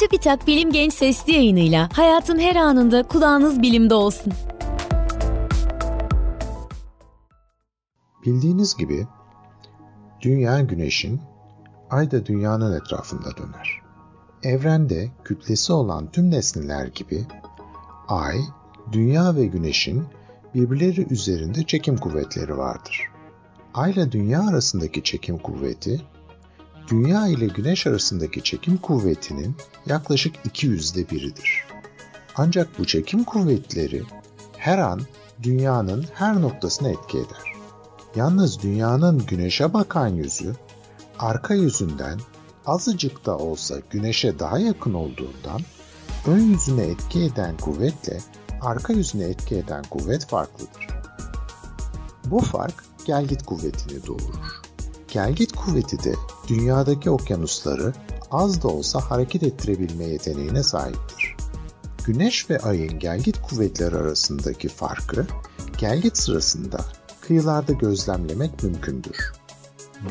Çubitak Bilim Genç Sesli yayınıyla hayatın her anında kulağınız bilimde olsun. Bildiğiniz gibi Dünya Güneş'in, Ay da Dünya'nın etrafında döner. Evrende kütlesi olan tüm nesneler gibi Ay, Dünya ve Güneş'in birbirleri üzerinde çekim kuvvetleri vardır. Ay ile Dünya arasındaki çekim kuvveti, Dünya ile Güneş arasındaki çekim kuvvetinin yaklaşık 200'de biridir. Ancak bu çekim kuvvetleri her an Dünya'nın her noktasına etki eder. Yalnız Dünya'nın Güneş'e bakan yüzü, arka yüzünden azıcık da olsa Güneş'e daha yakın olduğundan ön yüzüne etki eden kuvvetle arka yüzüne etki eden kuvvet farklıdır. Bu fark gelgit kuvvetini doğurur. Gelgit kuvveti de dünyadaki okyanusları az da olsa hareket ettirebilme yeteneğine sahiptir. Güneş ve ayın gelgit kuvvetleri arasındaki farkı gelgit sırasında kıyılarda gözlemlemek mümkündür.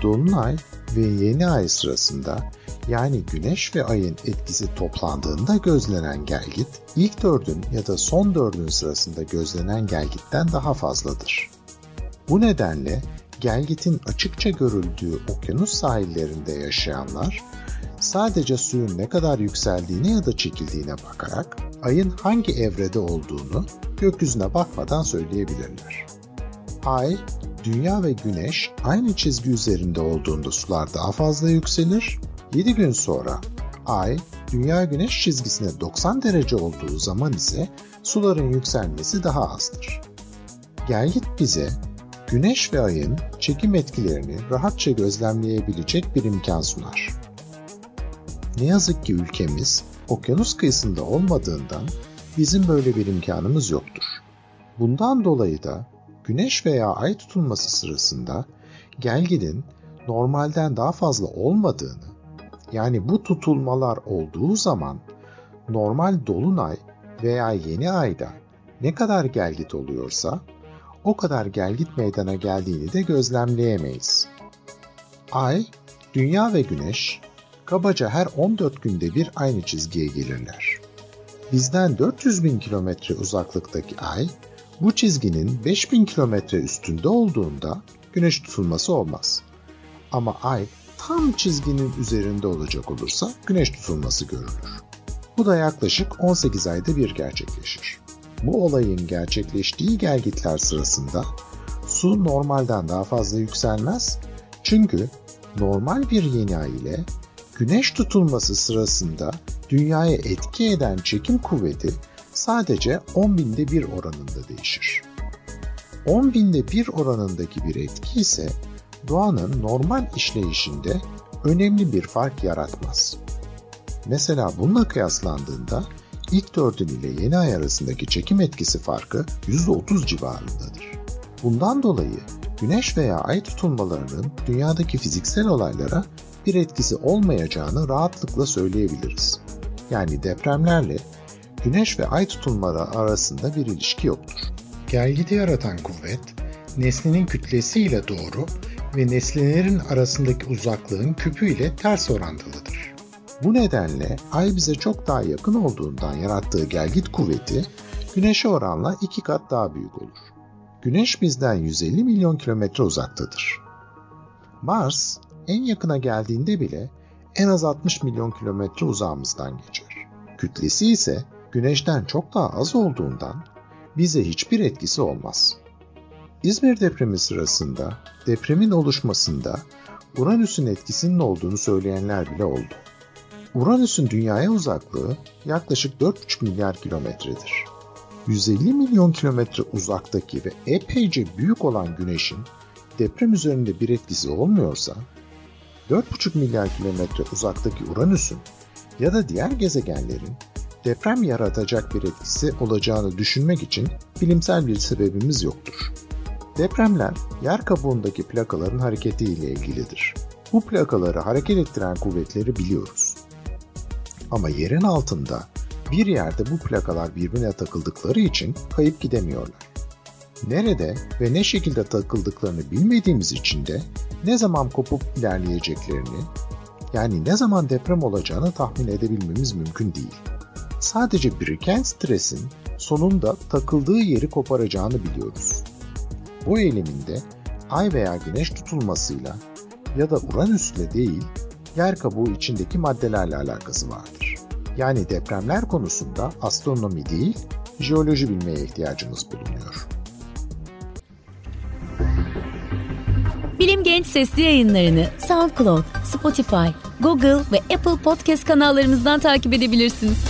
Dolunay ve yeni ay sırasında yani güneş ve ayın etkisi toplandığında gözlenen gelgit ilk dördün ya da son dördün sırasında gözlenen gelgitten daha fazladır. Bu nedenle gelgitin açıkça görüldüğü okyanus sahillerinde yaşayanlar sadece suyun ne kadar yükseldiğine ya da çekildiğine bakarak ayın hangi evrede olduğunu gökyüzüne bakmadan söyleyebilirler. Ay, Dünya ve Güneş aynı çizgi üzerinde olduğunda sular daha fazla yükselir, 7 gün sonra Ay, Dünya Güneş çizgisine 90 derece olduğu zaman ise suların yükselmesi daha azdır. Gelgit bize Güneş ve Ay'ın çekim etkilerini rahatça gözlemleyebilecek bir imkan sunar. Ne yazık ki ülkemiz okyanus kıyısında olmadığından bizim böyle bir imkanımız yoktur. Bundan dolayı da Güneş veya Ay tutulması sırasında gelgidin normalden daha fazla olmadığını, yani bu tutulmalar olduğu zaman normal dolunay veya yeni ayda ne kadar gelgit oluyorsa o kadar gelgit meydana geldiğini de gözlemleyemeyiz. Ay, Dünya ve Güneş kabaca her 14 günde bir aynı çizgiye gelirler. Bizden 400 bin kilometre uzaklıktaki Ay, bu çizginin 5000 kilometre üstünde olduğunda güneş tutulması olmaz. Ama Ay tam çizginin üzerinde olacak olursa güneş tutulması görülür. Bu da yaklaşık 18 ayda bir gerçekleşir. Bu olayın gerçekleştiği gelgitler sırasında su normalden daha fazla yükselmez çünkü normal bir yeni ay ile güneş tutulması sırasında dünyaya etki eden çekim kuvveti sadece 10 binde bir oranında değişir. 10 binde bir oranındaki bir etki ise doğanın normal işleyişinde önemli bir fark yaratmaz. Mesela bununla kıyaslandığında ilk dördün ile yeni ay arasındaki çekim etkisi farkı %30 civarındadır. Bundan dolayı güneş veya ay tutulmalarının dünyadaki fiziksel olaylara bir etkisi olmayacağını rahatlıkla söyleyebiliriz. Yani depremlerle güneş ve ay tutulmaları arasında bir ilişki yoktur. Gelgidi yaratan kuvvet, nesnenin kütlesi ile doğru ve nesnelerin arasındaki uzaklığın küpü ile ters orantılıdır. Bu nedenle Ay bize çok daha yakın olduğundan yarattığı gelgit kuvveti Güneş'e oranla iki kat daha büyük olur. Güneş bizden 150 milyon kilometre uzaktadır. Mars en yakına geldiğinde bile en az 60 milyon kilometre uzağımızdan geçer. Kütlesi ise Güneş'ten çok daha az olduğundan bize hiçbir etkisi olmaz. İzmir depremi sırasında depremin oluşmasında Uranüs'ün etkisinin olduğunu söyleyenler bile oldu. Uranüs'ün dünyaya uzaklığı yaklaşık 4,5 milyar kilometredir. 150 milyon kilometre uzaktaki ve epeyce büyük olan Güneş'in deprem üzerinde bir etkisi olmuyorsa, 4,5 milyar kilometre uzaktaki Uranüs'ün ya da diğer gezegenlerin deprem yaratacak bir etkisi olacağını düşünmek için bilimsel bir sebebimiz yoktur. Depremler yer kabuğundaki plakaların hareketi ile ilgilidir. Bu plakaları hareket ettiren kuvvetleri biliyoruz. Ama yerin altında bir yerde bu plakalar birbirine takıldıkları için kayıp gidemiyorlar. Nerede ve ne şekilde takıldıklarını bilmediğimiz için de ne zaman kopup ilerleyeceklerini Yani ne zaman deprem olacağını tahmin edebilmemiz mümkün değil. Sadece biriken stresin sonunda takıldığı yeri koparacağını biliyoruz. Bu eyleminde ay veya güneş tutulmasıyla ya da Uranüs'le değil, yer kabuğu içindeki maddelerle alakası vardır. Yani depremler konusunda astronomi değil, jeoloji bilmeye ihtiyacımız bulunuyor. Bilim Genç sesli yayınlarını SoundCloud, Spotify, Google ve Apple Podcast kanallarımızdan takip edebilirsiniz.